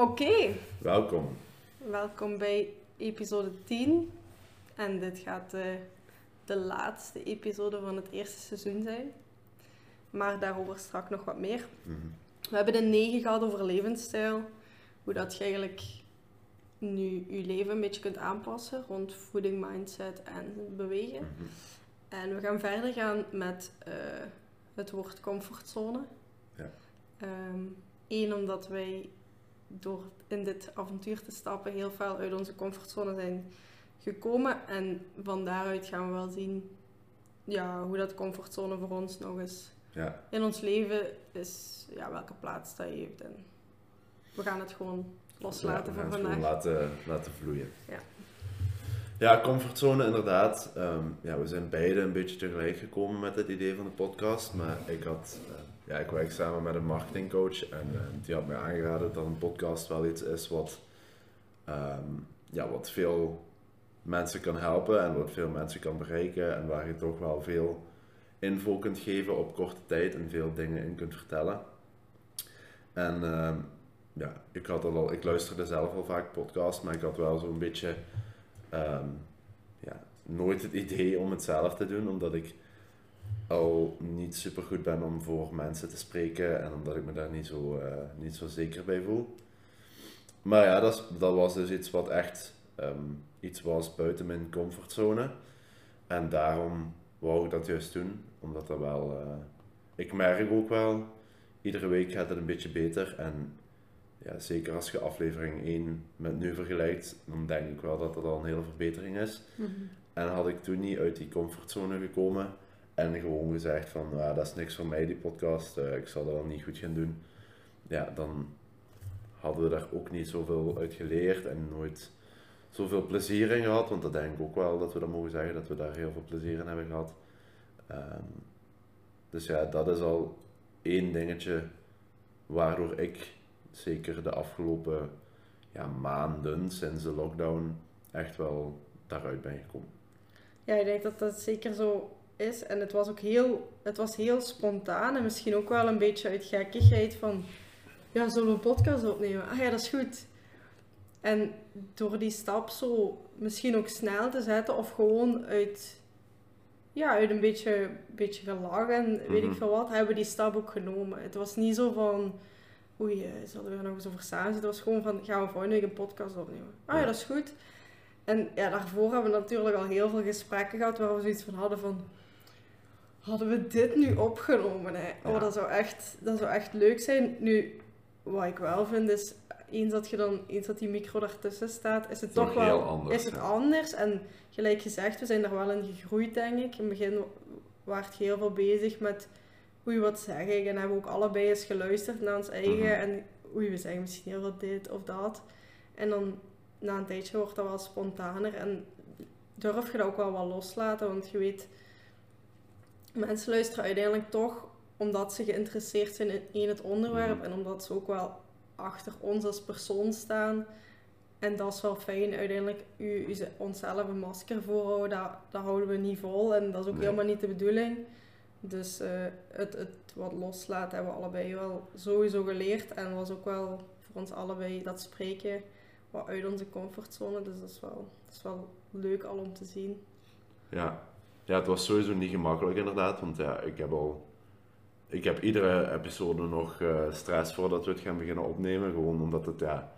Oké, Welkom. welkom bij episode 10. En dit gaat eh, de laatste episode van het eerste seizoen zijn. Maar daarover straks nog wat meer. Mhm. We hebben de 9 gehad over levensstijl. Hoe dat je eigenlijk nu je leven een beetje kunt aanpassen rond voeding, mindset en bewegen. Mhm. En we gaan verder gaan met eh, het woord comfortzone. Ja. Eén, omdat wij door in dit avontuur te stappen heel veel uit onze comfortzone zijn gekomen. En van daaruit gaan we wel zien ja, hoe dat comfortzone voor ons nog eens Ja, in ons leven is, ja, welke plaats dat heeft. En we gaan het gewoon loslaten ja, voor vandaag. gewoon laten, laten vloeien. Ja. Ja, comfortzone inderdaad. Ehm, ja, we zijn beide een beetje tegelijk gekomen met het idee van de podcast. Maar ik had, eh, ja, ik werk samen met een marketingcoach en eh, die had mij aangeraden dat een podcast wel iets is wat, ehm, ja, wat veel mensen kan helpen en wat veel mensen kan bereiken en waar je toch wel veel info kunt geven op korte tijd en veel dingen in kunt vertellen. En ehm, ja, ik had al, ik luisterde zelf al vaak podcasts, maar ik had wel zo'n beetje ehm, ja, nooit het idee om het zelf te doen, omdat ik al niet super goed ben om voor mensen te spreken en omdat ik me daar niet zo, eh, niet zo zeker bij voel. Maar ja, dat, is- dat was dus iets wat echt ehm, iets was buiten mijn comfortzone. En daarom wou ik dat juist doen, omdat dat wel, eh, ik merk ook wel, iedere week gaat het een beetje beter. En ja, zeker als je aflevering 1 met nu vergelijkt, dan denk ik wel dat dat al een hele verbetering is. Mhm. En had ik toen niet uit die comfortzone gekomen en gewoon gezegd van, ja, dat is niks voor mij die podcast, eh, ik zal dat wel niet goed gaan doen. Ja, dan hadden we daar ook niet zoveel uit geleerd en nooit zoveel plezier in gehad. Want dat denk ik ook wel dat we dat mogen zeggen, dat we daar heel veel plezier in hebben gehad. Ehm, dus ja, dat is al één dingetje waardoor ik zeker de afgelopen ja, maanden sinds de lockdown echt wel daaruit ben gekomen. Ja, ik denk dat dat zeker zo is. En het was ook heel, het was heel spontaan en misschien ook wel een beetje uit gekkigheid van, ja, zullen we een podcast opnemen? Ah ja, dat is goed. En door die stap zo misschien ook snel te zetten of gewoon uit, ja, uit een beetje, beetje gelach en weet ik Mhm. veel wat, hebben we die stap ook genomen. Het was niet zo van, oei, eh, zullen we er nog eens over samen zitten? Het was gewoon van, gaan we volgende week een podcast opnemen? Ah ja, Ja. dat is goed. En ja, daarvoor hebben we natuurlijk al heel veel gesprekken gehad waar we zoiets van hadden van... Hadden we dit nu opgenomen? Hè? Oh, dat, zou echt, dat zou echt leuk zijn. Nu, wat ik wel vind is, eens dat, je dan, eens dat die micro daartussen staat, is het Toch wel anders, is het ja. anders. En gelijk gezegd, we zijn er wel in gegroeid, denk ik. In het begin waart je heel veel bezig met hoe je wat zeg ik. En hebben we ook allebei eens geluisterd naar ons eigen. Mhm. En oei, we zeggen misschien heel wat dit of dat. En dan na een tijdje wordt dat wel spontaner. En durf je dat ook wel wat loslaten. Want je weet, mensen luisteren uiteindelijk toch omdat ze geïnteresseerd zijn in, in het onderwerp. Mhm. En omdat ze ook wel achter ons als persoon staan. En dat is wel fijn. Uiteindelijk, u, u ze- onszelf een masker voorhouden, dat, dat houden we niet vol. En dat is ook Nee. helemaal niet de bedoeling. Dus eh, het, het wat loslaten hebben we allebei wel sowieso geleerd. En was ook wel voor ons allebei dat spreken wat uit onze comfortzone. Dus dat is wel, dat is wel leuk al om te zien. Ja. Ja, het was sowieso niet gemakkelijk inderdaad, want ja, ik heb al... Ik heb iedere episode nog eh, stress voordat we het gaan beginnen opnemen, gewoon omdat het, ja...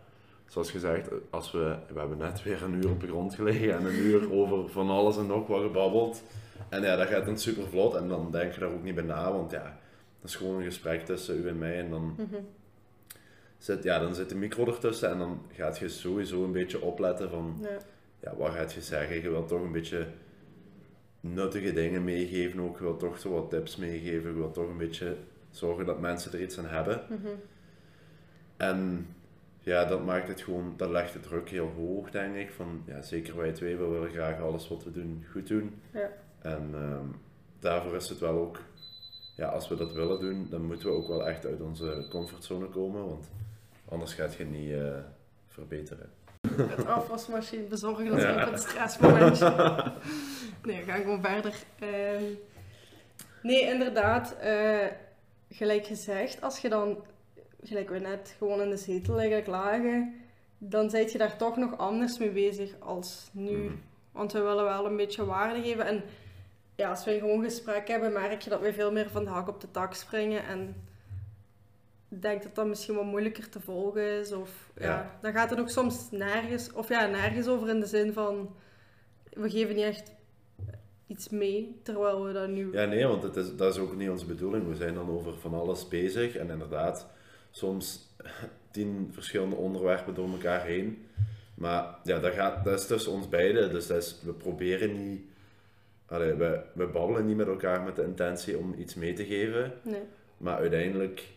Zoals gezegd, als we... We hebben net weer een uur op de grond gelegen en een uur over van alles en nog wat gebabbeld. En ja, dat gaat dan super vlot en dan denk je daar ook niet bij na, want ja, dat is gewoon een gesprek tussen u en mij en dan Mhm. zit, ja, dan zit de micro ertussen en dan gaat je sowieso een beetje opletten van Ja. ja, wat gaat je zeggen? Je wilt toch een beetje nuttige dingen meegeven ook. Je wilt toch zo wat tips meegeven. Je wilt toch een beetje zorgen dat mensen er iets aan hebben. Mhm. En ja, dat maakt het gewoon, dat legt de druk heel hoog, denk ik. Van, ja, zeker wij twee, we willen graag alles wat we doen goed doen. Ja. En ehm, daarvoor is het wel ook, ja, als we dat willen doen, dan moeten we ook wel echt uit onze comfortzone komen. Want anders gaat je niet eh, verbeteren. Het afwasmachine bezorgen, dat is Ja. een stressmomentje. Nee, gaan gewoon verder. Ehm, nee, inderdaad, eh, gelijk gezegd, als je dan gelijk we net gewoon in de zetel liggen klagen, dan zijt je daar toch nog anders mee bezig als nu. Mhm. Want we willen wel een beetje waarde geven. En ja, als we gewoon gesprek hebben, merk je dat we veel meer van de hak op de tak springen. En denk dat dat misschien wat moeilijker te volgen is. Of ja, Ja. dan gaat het ook soms nergens, of ja, nergens over in de zin van we geven niet echt iets mee, terwijl we dat nu. Ja, nee, want het is, dat is ook niet onze bedoeling. We zijn dan over van alles bezig en inderdaad, soms tien verschillende onderwerpen door elkaar heen. Maar ja, dat, gaat, dat is tussen ons beiden, dus dat is, we proberen niet. Allee, we, we babbelen niet met elkaar met de intentie om iets mee te geven, Nee. maar uiteindelijk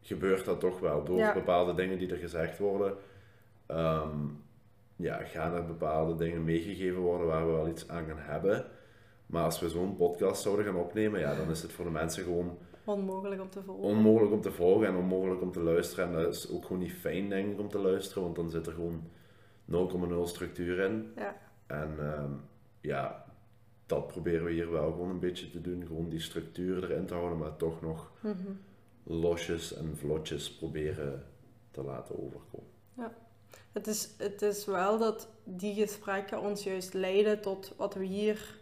gebeurt dat toch wel door Ja. bepaalde dingen die er gezegd worden. ehm, ja, gaan er bepaalde dingen meegegeven worden waar we wel iets aan gaan hebben. Maar als we zo'n podcast zouden gaan opnemen, ja, dan is het voor de mensen gewoon Onmogelijk om te volgen. onmogelijk om te volgen en onmogelijk om te luisteren. En dat is ook gewoon niet fijn, denk ik, om te luisteren, want dan zit er gewoon 0,0 structuur in. Ja. En ehm, ja, dat proberen we hier wel gewoon een beetje te doen. Gewoon die structuur erin te houden, maar toch nog Mhm. losjes en vlotjes proberen te laten overkomen. Het is, het is wel dat die gesprekken ons juist leiden tot wat we hier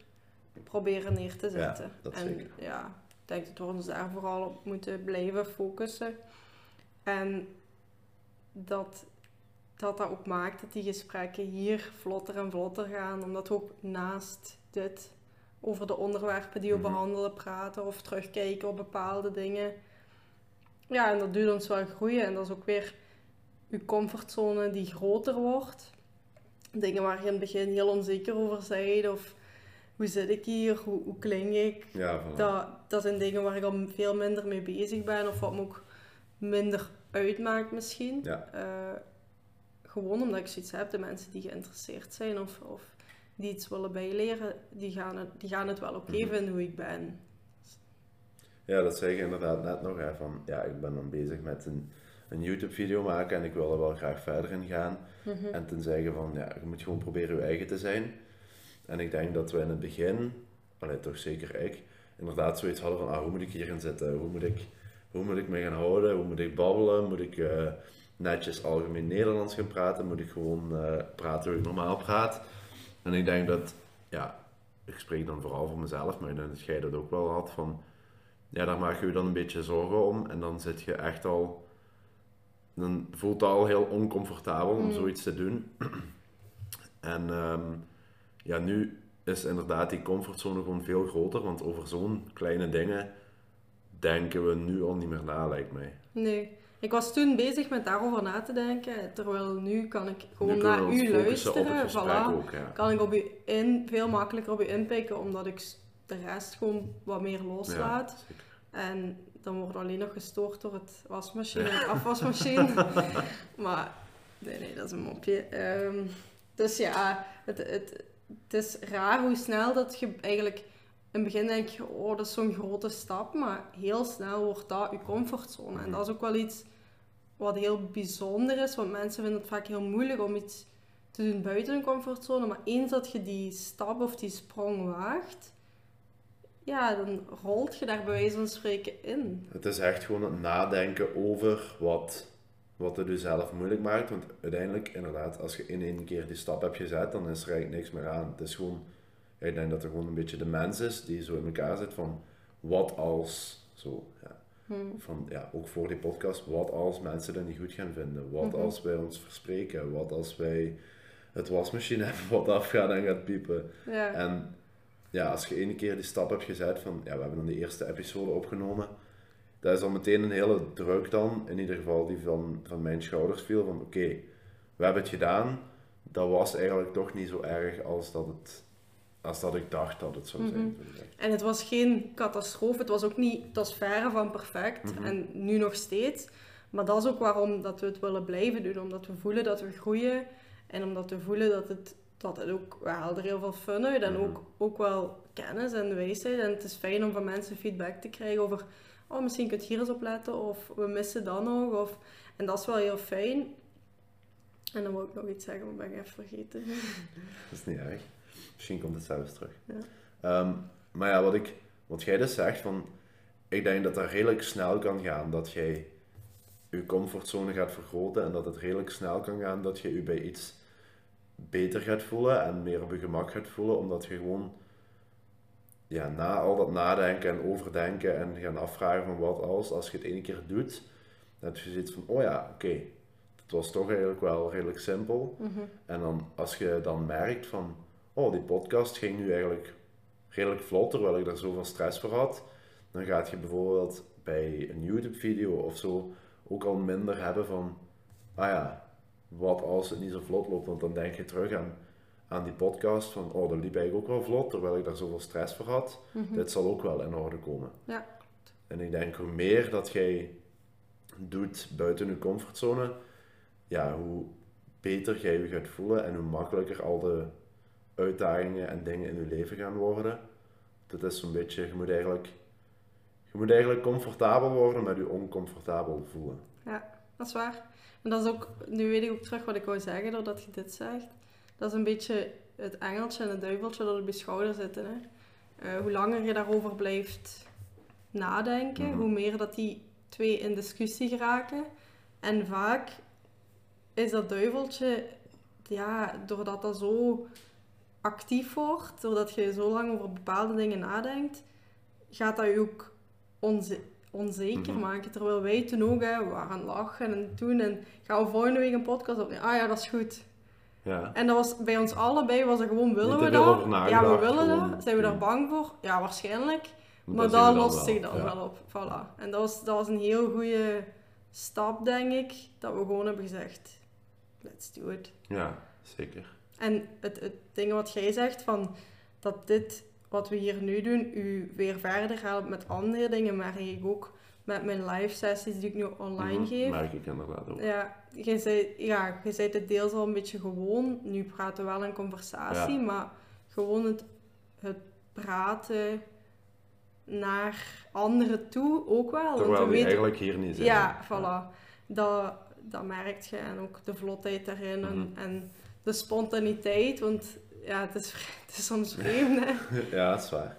proberen neer te zetten. dat en zeker. ja, ik denk dat we ons daar vooral op moeten blijven focussen. En dat dat, dat ook maakt dat die gesprekken hier vlotter en vlotter gaan, omdat we ook naast dit over de onderwerpen die we Mhm. behandelen praten of terugkijken op bepaalde dingen. Ja, en dat doet ons wel groeien en dat is ook weer je comfortzone die groter wordt. Dingen waar je in het begin heel onzeker over bent of hoe zit ik hier, hoe, hoe klink ik. Ja, voilà. Dat, dat zijn dingen waar ik al veel minder mee bezig ben of wat me ook minder uitmaakt misschien. Ja. Eh, gewoon omdat ik zoiets heb, de mensen die geïnteresseerd zijn of, of die iets willen bijleren, die gaan het, die gaan het wel oké Mhm. vinden hoe ik ben. Ja, dat zeg je inderdaad net nog. Hè, van, ja, ik ben dan bezig met een, een YouTube-video maken en ik wil er wel graag verder in gaan. Mhm. En ten zeggen van, ja, je moet gewoon proberen je eigen te zijn. En ik denk dat we in het begin, allee, toch zeker ik, inderdaad zoiets hadden van, ah, hoe moet ik hier gaan zitten? Hoe moet ik, hoe moet ik me gaan houden? Hoe moet ik babbelen? Moet ik eh, netjes algemeen Nederlands gaan praten? Moet ik gewoon eh, praten hoe ik normaal praat? En ik denk dat, ja, ik spreek dan vooral voor mezelf, maar ik denk dat jij dat ook wel had van, ja, daar maak je je dan een beetje zorgen om en dan zit je echt al, dan voelt het al heel oncomfortabel om Mm. zoiets te doen. En ehm, ja, nu is inderdaad die comfortzone gewoon veel groter, want over zo'n kleine dingen denken we nu al niet meer na, lijkt mij. Nee. Ik was toen bezig met daarover na te denken, terwijl nu kan ik gewoon naar u luisteren. Voilà. ook, ja. Kan ik op u in, veel makkelijker op u inpikken, omdat ik de rest gewoon wat meer loslaat. Ja. En dan worden we alleen nog gestoord door het wasmachine en afwasmachine. maar nee, nee, dat is een mopje. Ehm, dus ja, het, het, het is raar hoe snel dat je eigenlijk... In het begin denk je, oh, dat is zo'n grote stap. Maar heel snel wordt dat je comfortzone. En dat is ook wel iets wat heel bijzonder is. Want mensen vinden het vaak heel moeilijk om iets te doen buiten hun comfortzone. Maar eens dat je die stap of die sprong waagt... Ja, dan rolt je daar bij wijze van spreken in. Het is echt gewoon het nadenken over wat, wat het jezelf moeilijk maakt. Want uiteindelijk, inderdaad, als je in één keer die stap hebt gezet, dan is er eigenlijk niks meer aan. Het is gewoon, ik denk dat er gewoon een beetje de mens is die zo in elkaar zit van wat als, zo, ja, Hm. van, ja, ook voor die podcast, wat als mensen dat niet goed gaan vinden? Wat Mhm. als wij ons verspreken? Wat als wij het wasmachine hebben wat afgaat en gaat piepen? Ja. En ja, als je ene keer die stap hebt gezet van, ja, we hebben dan die eerste episode opgenomen, dat is al meteen een hele druk dan, in ieder geval die van, van mijn schouders viel, van oké, we hebben het gedaan, dat was eigenlijk toch niet zo erg als dat, het, als dat ik dacht dat het zou zijn. Mhm. En het was geen catastrofe, het was ook niet, het was verre van perfect Mhm. en nu nog steeds. Maar dat is ook waarom dat we het willen blijven doen, omdat we voelen dat we groeien en omdat we voelen dat het, dat het ook, we halen er heel veel fun uit en Mhm. ook, ook wel kennis en wijsheid. En het is fijn om van mensen feedback te krijgen over, oh misschien kun je hier eens op letten of we missen dat nog. Of, en dat is wel heel fijn. En dan wil ik nog iets zeggen, maar ben ik even vergeten. Dat is niet erg. Misschien komt het zelfs terug. Ja. Ehm, maar ja, wat, ik, wat jij dus zegt, van, ik denk dat dat redelijk snel kan gaan. Dat jij je comfortzone gaat vergroten en dat het redelijk snel kan gaan dat je je bij iets beter gaat voelen en meer op je gemak gaat voelen, omdat je gewoon ja, na al dat nadenken en overdenken en gaan afvragen van wat als, als je het één keer doet, dan heb je zoiets van, oh ja, oké, het was toch eigenlijk wel redelijk simpel. En dan als je dan merkt van, oh, die podcast ging nu eigenlijk redelijk vlot, terwijl ik daar zoveel stress voor had, dan gaat je bijvoorbeeld bij een YouTube-video of zo ook al minder hebben van, ah ja, wat als het niet zo vlot loopt, want dan denk je terug aan, aan die podcast van, oh, dat liep eigenlijk ook wel vlot, terwijl ik daar zoveel stress voor had. Dit zal ook wel in orde komen. Ja. En ik denk, hoe meer dat jij doet buiten je comfortzone, ja, hoe beter jij je gaat voelen en hoe makkelijker al de uitdagingen en dingen in je leven gaan worden. Dat is zo'n beetje, je moet eigenlijk, je moet eigenlijk comfortabel worden met je oncomfortabel voelen. Ja, dat is waar. En dat is ook, nu weet ik ook terug wat ik wou zeggen doordat je dit zegt. Dat is een beetje het engeltje en het duiveltje dat op je schouder zitten. Hè? Eh, hoe langer je daarover blijft nadenken, Mhm. hoe meer dat die twee in discussie geraken. En vaak is dat duiveltje, ja, doordat dat zo actief wordt, doordat je zo lang over bepaalde dingen nadenkt, gaat dat je ook onze- onzeker Mhm. maken. Terwijl wij toen ook, hè, we waren lachen en doen en gaan we volgende week een podcast opnemen. Ah ja, dat is goed. Ja, En dat was bij ons allebei, was er gewoon, willen we dat? Ja, we willen gewoon, dat. Zijn we daar bang voor? Ja, waarschijnlijk. Maar we dat lost zich dan wel op. Voilà. En dat was, dat was een heel goede stap, denk ik, dat we gewoon hebben gezegd, let's do it. Ja, zeker. En het, het ding wat jij zegt, van dat dit, wat we hier nu doen, u weer verder helpt met andere dingen, maar ik ook met mijn live sessies die ik nu online Mhm, geef. Merk ik inderdaad ook. Ja, je zei, ja, je zei het deels al een beetje gewoon. Nu praten we wel in conversatie, Ja. maar gewoon het, het praten naar anderen toe ook wel. Want Terwijl we die weten- eigenlijk hier niet zijn. ja, voilà. Dat, dat merkt je. En ook de vlotheid daarin en, Mhm. en de spontaniteit. Want ja, het is, het is soms vreemd, hè. Ja, dat is waar.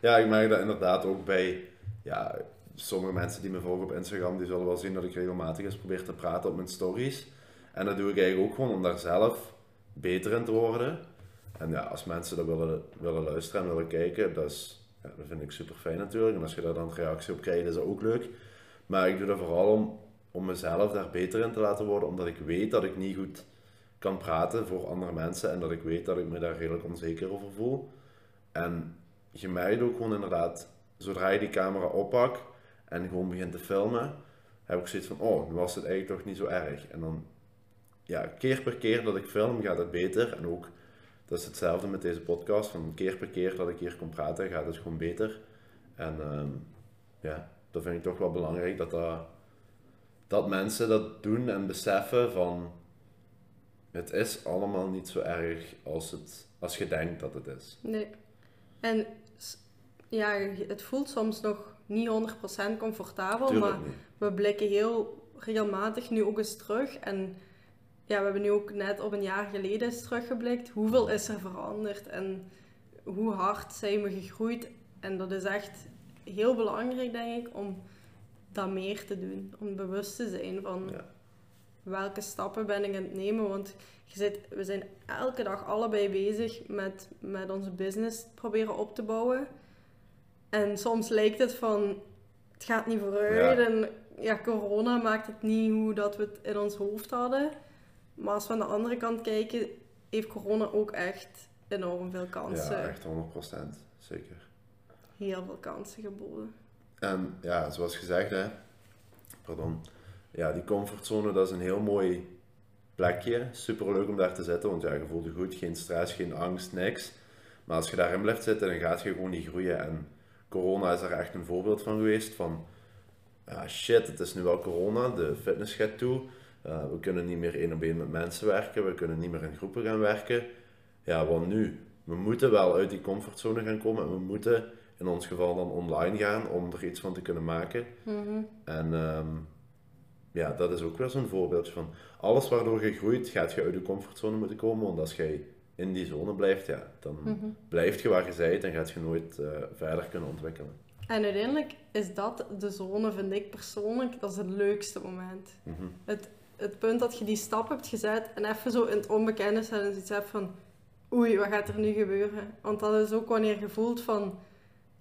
Ja, ik merk dat inderdaad ook bij ja, sommige mensen die me volgen op Instagram, die zullen wel zien dat ik regelmatig eens probeer te praten op mijn stories. En dat doe ik eigenlijk ook gewoon om daar zelf beter in te worden. En ja, als mensen dat willen, willen luisteren en willen kijken, dat, is, ja, dat vind ik super fijn natuurlijk. En als je daar dan reactie op krijgt, is dat ook leuk. Maar ik doe dat vooral om, om mezelf daar beter in te laten worden, omdat ik weet dat ik niet goed kan praten voor andere mensen en dat ik weet dat ik me daar redelijk onzeker over voel. En je merkt ook gewoon inderdaad, zodra je die camera oppakt en gewoon begint te filmen, heb ik zoiets van, oh, nu was het eigenlijk toch niet zo erg. En dan, ja, keer per keer dat ik film gaat het beter. En ook, dat is hetzelfde met deze podcast, van keer per keer dat ik hier kom praten, gaat het gewoon beter. En ehm, ja, dat vind ik toch wel belangrijk, dat, dat, dat mensen dat doen en beseffen van, het is allemaal niet zo erg als, het, als je denkt dat het is. Nee. En ja, het voelt soms nog niet 100% comfortabel, Tuurlijk maar niet. we blikken heel regelmatig nu ook eens terug. En ja, we hebben nu ook net op een jaar geleden eens teruggeblikt. Hoeveel is er veranderd en hoe hard zijn we gegroeid? En dat is echt heel belangrijk, denk ik, om dat meer te doen. Om bewust te zijn van Ja. welke stappen ben ik aan het nemen. Want je zit, we zijn elke dag allebei bezig met, met onze business proberen op te bouwen. En soms lijkt het van, het gaat niet vooruit. Ja. En ja, corona maakt het niet hoe dat we het in ons hoofd hadden. Maar als we aan de andere kant kijken, heeft corona ook echt enorm veel kansen. Ja, echt 100%. Zeker. Heel veel kansen geboden. En ja, zoals gezegd, hè, pardon, ja, die comfortzone, dat is een heel mooi plekje. Super leuk om daar te zitten, want ja, je voelt je goed, geen stress, geen angst, niks. Maar als je daarin blijft zitten, dan gaat je gewoon niet groeien. En corona is daar echt een voorbeeld van geweest. Van, ja, shit, het is nu wel corona, de fitness gaat toe. Uh, we kunnen niet meer één op één met mensen werken, we kunnen niet meer in groepen gaan werken. Ja, wat nu? We moeten wel uit die comfortzone gaan komen en we moeten in ons geval dan online gaan om er iets van te kunnen maken. Mhm. En ehm, ja, dat is ook weer zo'n voorbeeldje van alles waardoor je groeit, gaat je uit je comfortzone moeten komen. Want als jij in die zone blijft, ja, dan Mhm. blijf je waar je bent en gaat je nooit eh, verder kunnen ontwikkelen. En uiteindelijk is dat de zone, vind ik persoonlijk, dat is het leukste moment. Mhm. Het, het punt dat je die stap hebt gezet en even zo in het onbekende staat en zoiets hebt van oei, wat gaat er nu gebeuren? Want dat is ook wanneer je voelt van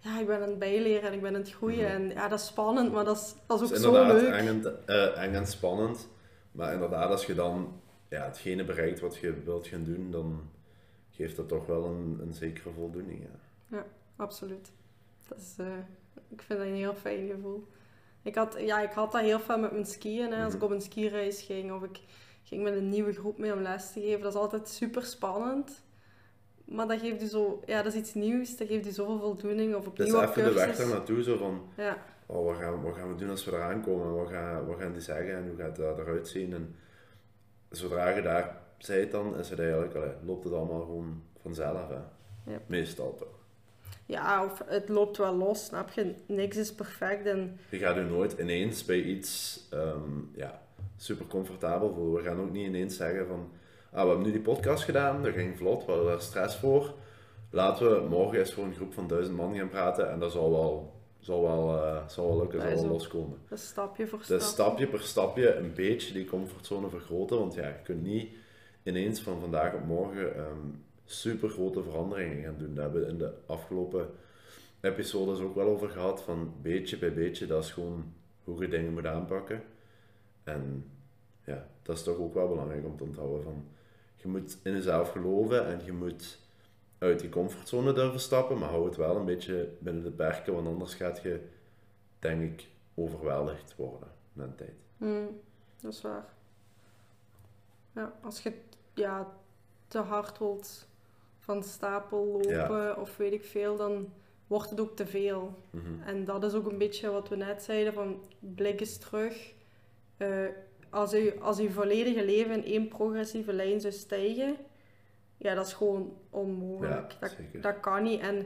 ja, ik ben aan het bijleren en ik ben aan het groeien. Mhm. En ja, dat is spannend, maar dat is, dat is ook is zo inderdaad leuk. eng en, eh, eng en spannend. Maar inderdaad, als je dan ja, hetgene bereikt wat je wilt gaan doen, dan geeft dat toch wel een, een zekere voldoening. Ja. Absoluut. Dat is, eh, ik vind dat een heel fijn gevoel. Ik had, ja, ik had dat heel veel met mijn skiën. Hè. Als ik Mhm. op een skireis ging of ik ging met een nieuwe groep mee om les te geven. Dat is altijd super spannend. Maar dat geeft je zo, ja, dat is iets nieuws. Dat geeft je zoveel voldoening. Of opnieuw op even de weg daar naartoe, zo van, Ja, oh, wat, gaan, wat gaan we doen als we eraan komen? Wat gaan, wat gaan die zeggen en hoe gaat dat eruit zien? En zodra je daar bent dan, is het eigenlijk, allee, loopt het allemaal gewoon vanzelf. Hè? Meestal toch. ja, of het loopt wel los, snap je? Niks is perfect. En Je gaat je nooit ineens bij iets ehm, ja, super comfortabel voelen. We gaan ook niet ineens zeggen van, ah, we hebben nu die podcast gedaan, dat ging vlot, we hadden daar stress voor. Laten we morgen eens voor een groep van duizend man gaan praten en dat zal wel, zal wel, eh, zal wel lukken, Dat zal wel loskomen. dat stapje voor stapje. Dus stapje per stapje een beetje die comfortzone vergroten, want ja, je kunt niet ineens van vandaag op morgen ehm, super grote veranderingen gaan doen. Daar hebben we in de afgelopen episodes ook wel over gehad, van beetje bij beetje, dat is gewoon hoe je dingen moet aanpakken. En ja, dat is toch ook wel belangrijk om te onthouden van, je moet in jezelf geloven en je moet uit die comfortzone durven stappen, maar hou het wel een beetje binnen de perken, want anders gaat je, denk ik, overweldigd worden na een tijd. Hmm, dat is waar. Ja, als je ja, te hard wilt van stapel lopen of weet ik veel, dan wordt het ook te veel. Mhm. En dat is ook een beetje wat we net zeiden, van blik eens terug. Eh, als, u, als uw volledige leven in één progressieve lijn zou stijgen, ja, dat is gewoon onmogelijk. Ja, dat, zeker. dat kan niet. En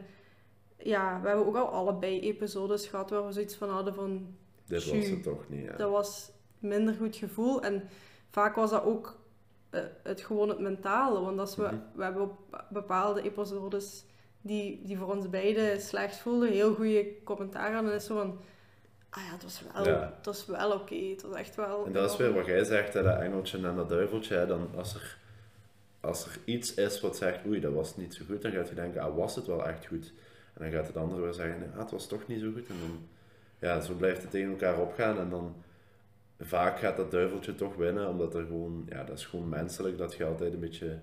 ja, we hebben ook al allebei episodes gehad waar we zoiets van hadden van... Dit was het toch niet, ja. Dat was minder goed gevoel. En vaak was dat ook het gewoon het mentale. Want als we, Mhm. we hebben op bepaalde episodes die, die voor ons beiden slecht voelden, heel goede commentaar aan. En dan is zo van, ah ja, het was wel, Ja. het was wel oké. Het was echt wel... En dat is weer wat jij zegt, hè, dat engeltje en dat duiveltje. Hè, dan als, er, als er iets is wat zegt, oei, dat was niet zo goed, dan gaat je denken, ah, was het wel echt goed? En dan gaat het andere weer zeggen, ah, het was toch niet zo goed. En dan, ja, zo blijft het tegen elkaar opgaan. En dan, vaak gaat dat duiveltje toch winnen, omdat er gewoon, ja, dat is gewoon menselijk, dat je altijd een beetje,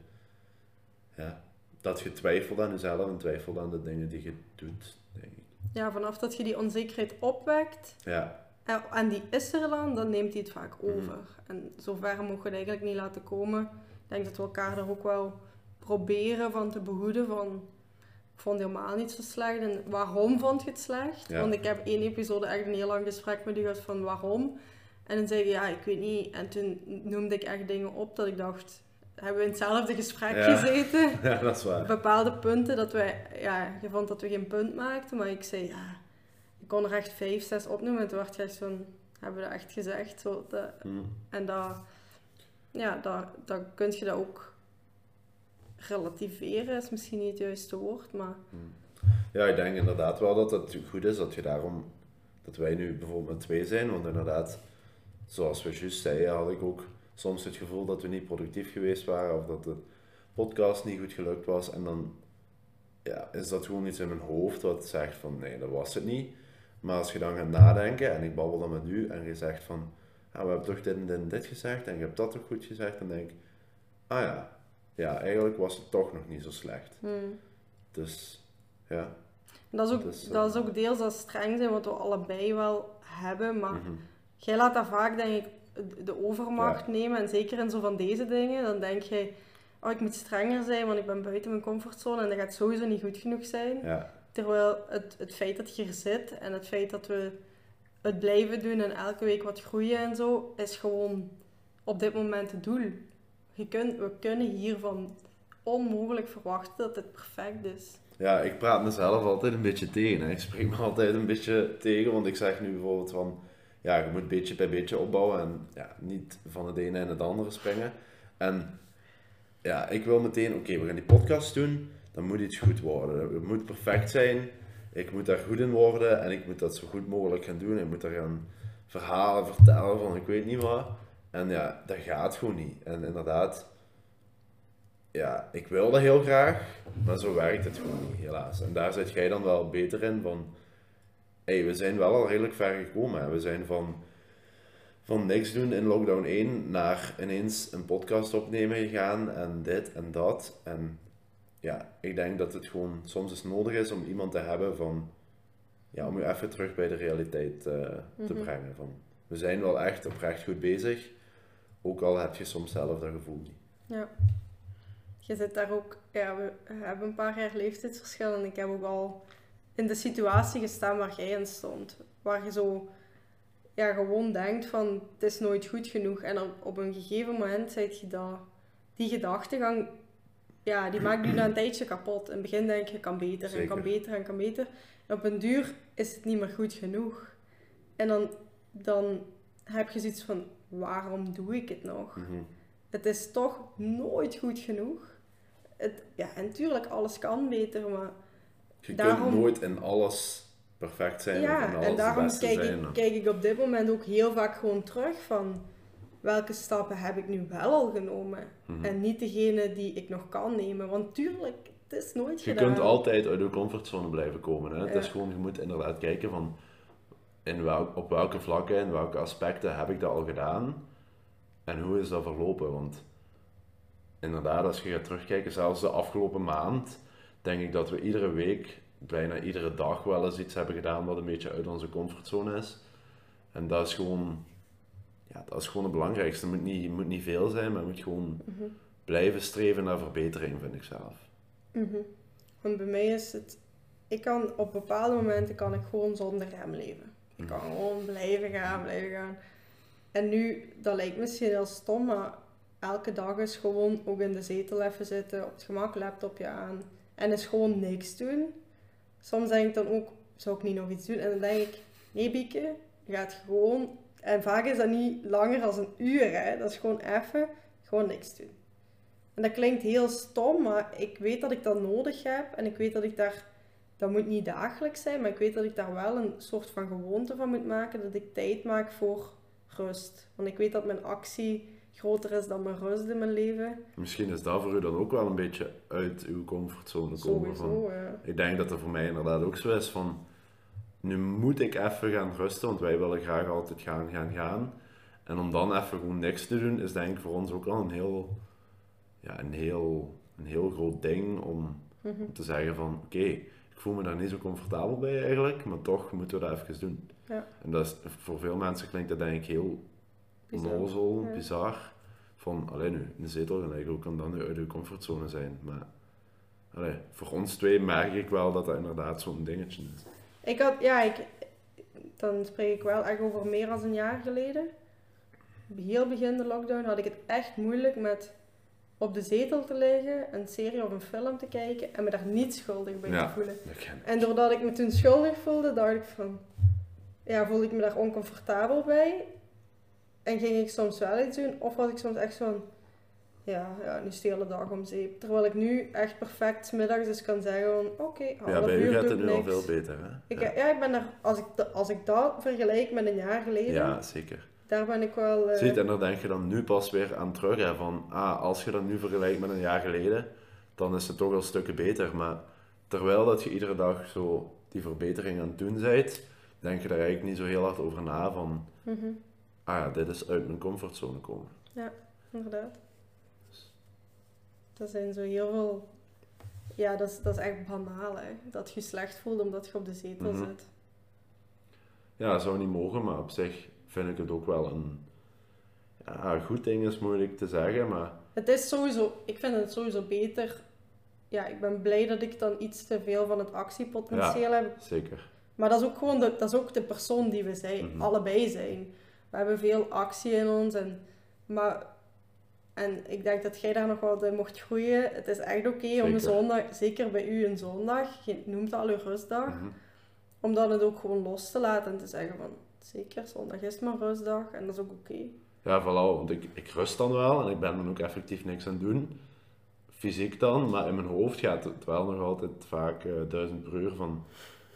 ja, dat je twijfelt aan jezelf en twijfelt aan de dingen die je doet, denk ik. Ja, vanaf dat je die onzekerheid opwekt, Ja, en, die is er dan, dan neemt hij het vaak Mhm. over. En zover mogen we het eigenlijk niet laten komen. Ik denk dat we elkaar er ook wel proberen van te behoeden van... Ik vond het helemaal niet zo slecht. En waarom vond je het slecht? Ja. Want ik heb één episode echt een heel lang gesprek met u gehad van waarom. En dan zei je, ja, ik weet niet. En toen noemde ik echt dingen op dat ik dacht... Hebben we in hetzelfde gesprek Ja. gezeten? ja dat is waar. bepaalde punten dat wij, ja, je vond dat we geen punt maakten, maar ik zei, ja, ik kon er echt vijf, zes opnoemen en toen werd je echt van, hebben we dat echt gezegd? Zo, dat, Hm. en dat, ja, dat, dan kun je dat ook relativeren, is misschien niet het juiste woord, maar Ja, ik denk inderdaad wel dat het goed is dat je daarom, dat wij nu bijvoorbeeld met twee zijn, want inderdaad, zoals we juist zeiden, had ik ook soms het gevoel dat we niet productief geweest waren of dat de podcast niet goed gelukt was en dan ja, is dat gewoon iets in mijn hoofd wat zegt van nee, dat was het niet. Maar als je dan gaat nadenken en ik babbel dan met u en je zegt van ah, we hebben toch dit en dit en dit gezegd en je hebt dat toch goed gezegd, dan denk ik, ah ja, ja, eigenlijk was het toch nog niet zo slecht. hmm. Dus ja. dat, is ook, Dus, eh, dat is ook deels dat streng zijn, wat we allebei wel hebben, maar mhm. Jij laat dat vaak, denk ik, de overmacht nemen. En zeker in zo van deze dingen, dan denk je, oh, ik moet strenger zijn, want ik ben buiten mijn comfortzone en dat gaat sowieso niet goed genoeg zijn. Ja, Terwijl het, het feit dat je er zit en het feit dat we het blijven doen en elke week wat groeien en zo, is gewoon op dit moment het doel. Je kunt, we kunnen hiervan onmogelijk verwachten dat het perfect is. ja, ik praat mezelf altijd een beetje tegen. Hè. Ik spreek me altijd een beetje tegen, want ik zeg nu bijvoorbeeld van, ja, je moet beetje bij beetje opbouwen en ja, niet van het ene in het andere springen. En ja, ik wil meteen, oké, we gaan die podcast doen, dan moet iets goed worden. Het moet perfect zijn. ik moet daar goed in worden en ik moet dat zo goed mogelijk gaan doen. Ik moet daar gaan verhalen vertellen van ik weet niet wat. En ja, dat gaat gewoon niet. En inderdaad, ja, ik wil dat heel graag, maar zo werkt het gewoon niet, helaas. En daar zit jij dan wel beter in van, hey, we zijn wel al redelijk ver gekomen. Hè. We zijn van, van niks doen in lockdown 1 naar ineens een podcast opnemen gegaan en dit en dat. En ja, ik denk dat het gewoon soms eens nodig is om iemand te hebben van, ja, om je even terug bij de realiteit eh, te Mhm. brengen. Van, we zijn wel echt oprecht goed bezig, ook al heb je soms zelf dat gevoel niet. Ja. Je zit daar ook, ja, we hebben een paar jaar leeftijdsverschil en ik heb ook al in de situatie gestaan waar jij in stond. Waar je zo, ja, gewoon denkt van, het is nooit goed genoeg. En op, op een gegeven moment zit je dat, die gedachtegang, ja, die maakt je na een tijdje kapot. In het begin denk je, kan beter en kan beter en kan beter. En op een duur is het niet meer goed genoeg. En dan, dan heb je zoiets van, waarom doe ik het nog? Mhm. het is toch nooit goed genoeg. Het, ja, en natuurlijk, alles kan beter, maar Je Daarom- kunt nooit in alles perfect zijn of in ja, alles en daarom kijk zijn. ik, kijk ik op dit moment ook heel vaak gewoon terug van welke stappen heb ik nu wel al genomen Mhm. en niet degene die ik nog kan nemen, want tuurlijk, het is nooit Je gedaan. kunt altijd uit je comfortzone blijven komen. Hè? Het is gewoon, je moet inderdaad kijken van in welk, op welke vlakken, in welke aspecten heb ik dat al gedaan en hoe is dat verlopen. Want inderdaad, als je gaat terugkijken, zelfs de afgelopen maand, denk ik dat we iedere week, bijna iedere dag wel eens iets hebben gedaan wat een beetje uit onze comfortzone is. En dat is gewoon, ja, dat is gewoon het belangrijkste. Het moet niet, het moet niet veel zijn, maar het moet gewoon Mhm. blijven streven naar verbetering, vind ik zelf. Mhm. Want bij mij is het, ik kan op bepaalde momenten kan ik gewoon zonder rem leven. Ik kan gewoon blijven gaan, blijven gaan. En nu, dat lijkt misschien heel stom, maar elke dag is gewoon ook in de zetel even zitten, op het gemak laptopje aan en is gewoon niks doen. Soms denk ik dan ook, zou ik niet nog iets doen? En dan denk ik, nee Bieke, je gaat gewoon, en vaak is dat niet langer dan een uur, hè. dat is gewoon even, gewoon niks doen. En dat klinkt heel stom, maar ik weet dat ik dat nodig heb. En ik weet dat ik daar, dat moet niet dagelijks zijn, maar ik weet dat ik daar wel een soort van gewoonte van moet maken. Dat ik tijd maak voor rust. Want ik weet dat mijn actie groter is dan mijn rust in mijn leven. Misschien is dat voor u dan ook wel een beetje uit uw comfortzone komen. Van, ja. ik denk dat dat voor mij inderdaad ook zo is van, nu moet ik even gaan rusten, want wij willen graag altijd gaan, gaan, gaan. En om dan even gewoon niks te doen, is denk ik voor ons ook wel een heel, ja, een heel, een heel groot ding om, Mhm. om te zeggen van, oké, ik voel me daar niet zo comfortabel bij eigenlijk, maar toch moeten we dat even doen. Ja. En dat is, voor veel mensen klinkt dat denk ik heel. Onnozel, Ja. bizar. Van, alleen nu, in de zetel liggen, hoe kan dat nu uit je comfortzone zijn? Maar allee, voor ons twee merk ik wel dat dat inderdaad zo'n dingetje is. Ik had, ja, ik, dan spreek ik wel echt over meer dan een jaar geleden. Heel begin de lockdown had ik het echt moeilijk met op de zetel te liggen, een serie of een film te kijken en me daar niet schuldig bij Ja. te voelen. En doordat ik me toen schuldig voelde, dacht ik van, ja, voelde ik me daar oncomfortabel bij. En ging ik soms wel iets doen, of was ik soms echt van, ja, ja nu is de hele dag om zeep. Terwijl ik nu echt perfect middags dus kan zeggen van, oké, Ja, half bij u gaat het nu al veel beter, hè? Ik, ja. ja. ik ben daar, als ik, als ik dat vergelijk met een jaar geleden, Ja, zeker. daar ben ik wel... eh, Ziet, en daar denk je dan nu pas weer aan terug, hè, van, ah, als je dat nu vergelijkt met een jaar geleden, dan is het toch wel stukken beter. Maar terwijl dat je iedere dag zo die verbetering aan het doen bent, denk je daar eigenlijk niet zo heel hard over na van, mhm, ah ja, dit is uit mijn comfortzone komen. inderdaad. Dat zijn zo heel veel... Ja, dat is, dat is echt banaal, hè. Dat je slecht voelt omdat je op de zetel Mhm. zit. Ja, dat zou niet mogen, maar op zich vind ik het ook wel een, ja, goed ding is moeilijk te zeggen, maar Het is sowieso... Ik vind het sowieso beter... Ja, ik ben blij dat ik dan iets te veel van het actiepotentieel heb. zeker. Maar dat is ook gewoon de, dat is ook de persoon die we zijn. Mhm. Allebei zijn. We hebben veel actie in ons. En, maar, en ik denk dat jij daar nog wat in mocht groeien. Het is echt oké om een zondag, zeker bij u een zondag, je noemt al uw rustdag, Mhm. om dan het ook gewoon los te laten en te zeggen van, zeker, zondag is mijn rustdag en dat is ook oké. Ja, voilà, want ik, ik rust dan wel en ik ben dan ook effectief niks aan het doen. Fysiek dan, maar in mijn hoofd gaat het wel nog altijd vaak eh, duizend per uur van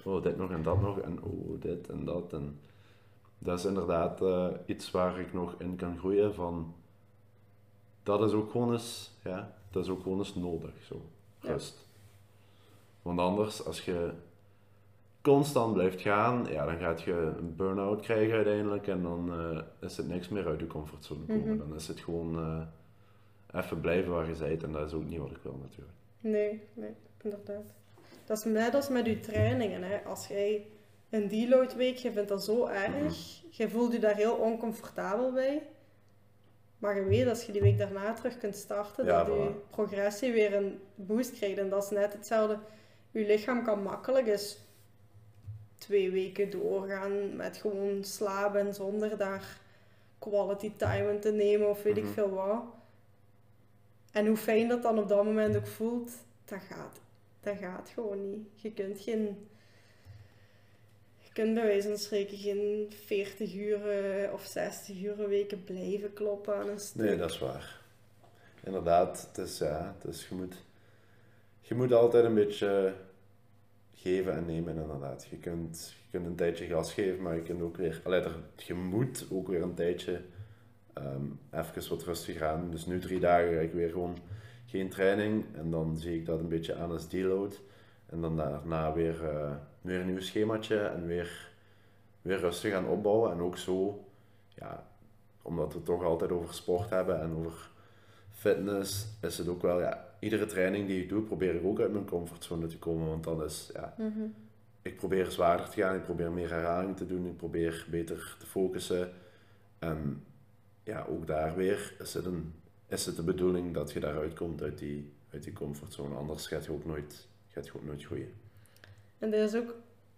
oh, dit nog en dat nog en oh, dit en dat. En dat is inderdaad eh, iets waar ik nog in kan groeien van, dat is ook gewoon eens, ja, dat is ook gewoon eens nodig, zo, Ja. rust. Want anders, als je constant blijft gaan, ja, dan gaat je een burn-out krijgen uiteindelijk en dan eh, is het niks meer uit je comfortzone komen. Mhm. Dan is het gewoon eh, even blijven waar je bent en dat is ook niet wat ik wil natuurlijk. Nee, nee, inderdaad. Dat is net als met je trainingen. Hè. Als jij een deload week, je vindt dat zo erg, je voelt je daar heel oncomfortabel bij. Maar je weet als je die week daarna terug kunt starten, Ja, dat je progressie weer een boost krijgt. En dat is net hetzelfde. Je lichaam kan makkelijk eens twee weken doorgaan met gewoon slapen zonder daar quality time in te nemen of weet ik Mhm. veel wat. En hoe fijn dat dan op dat moment ook voelt, dat gaat, dat gaat gewoon niet. Je kunt geen. Kunt bij wijze van spreken geen 40 uur of 60 uur weken blijven kloppen aan een stuk. Nee, dat is waar. Inderdaad, het is, ja, het is, je, moet, je moet altijd een beetje geven en nemen, inderdaad. Je kunt, je kunt een tijdje gas geven, maar je kunt ook weer, allee, er, je moet ook weer een tijdje ehm even wat rustiger aan. Dus nu drie dagen ga ik weer gewoon geen training en dan zie ik dat een beetje aan als deload. En dan daarna weer, eh, weer een nieuw schemaatje en weer, weer rustig aan opbouwen. En ook zo, ja, omdat we het toch altijd over sport hebben en over fitness, is het ook wel, ja, iedere training die ik doe, probeer ik ook uit mijn comfortzone te komen. Want dan is, ja, Mhm. ik probeer zwaarder te gaan, ik probeer meer herhaling te doen, ik probeer beter te focussen. En ja, ook daar weer is het, een, is het de bedoeling dat je daaruit komt uit die, uit die comfortzone. Anders gaat je ook nooit, gaat je ook nooit groeien. En dat is ook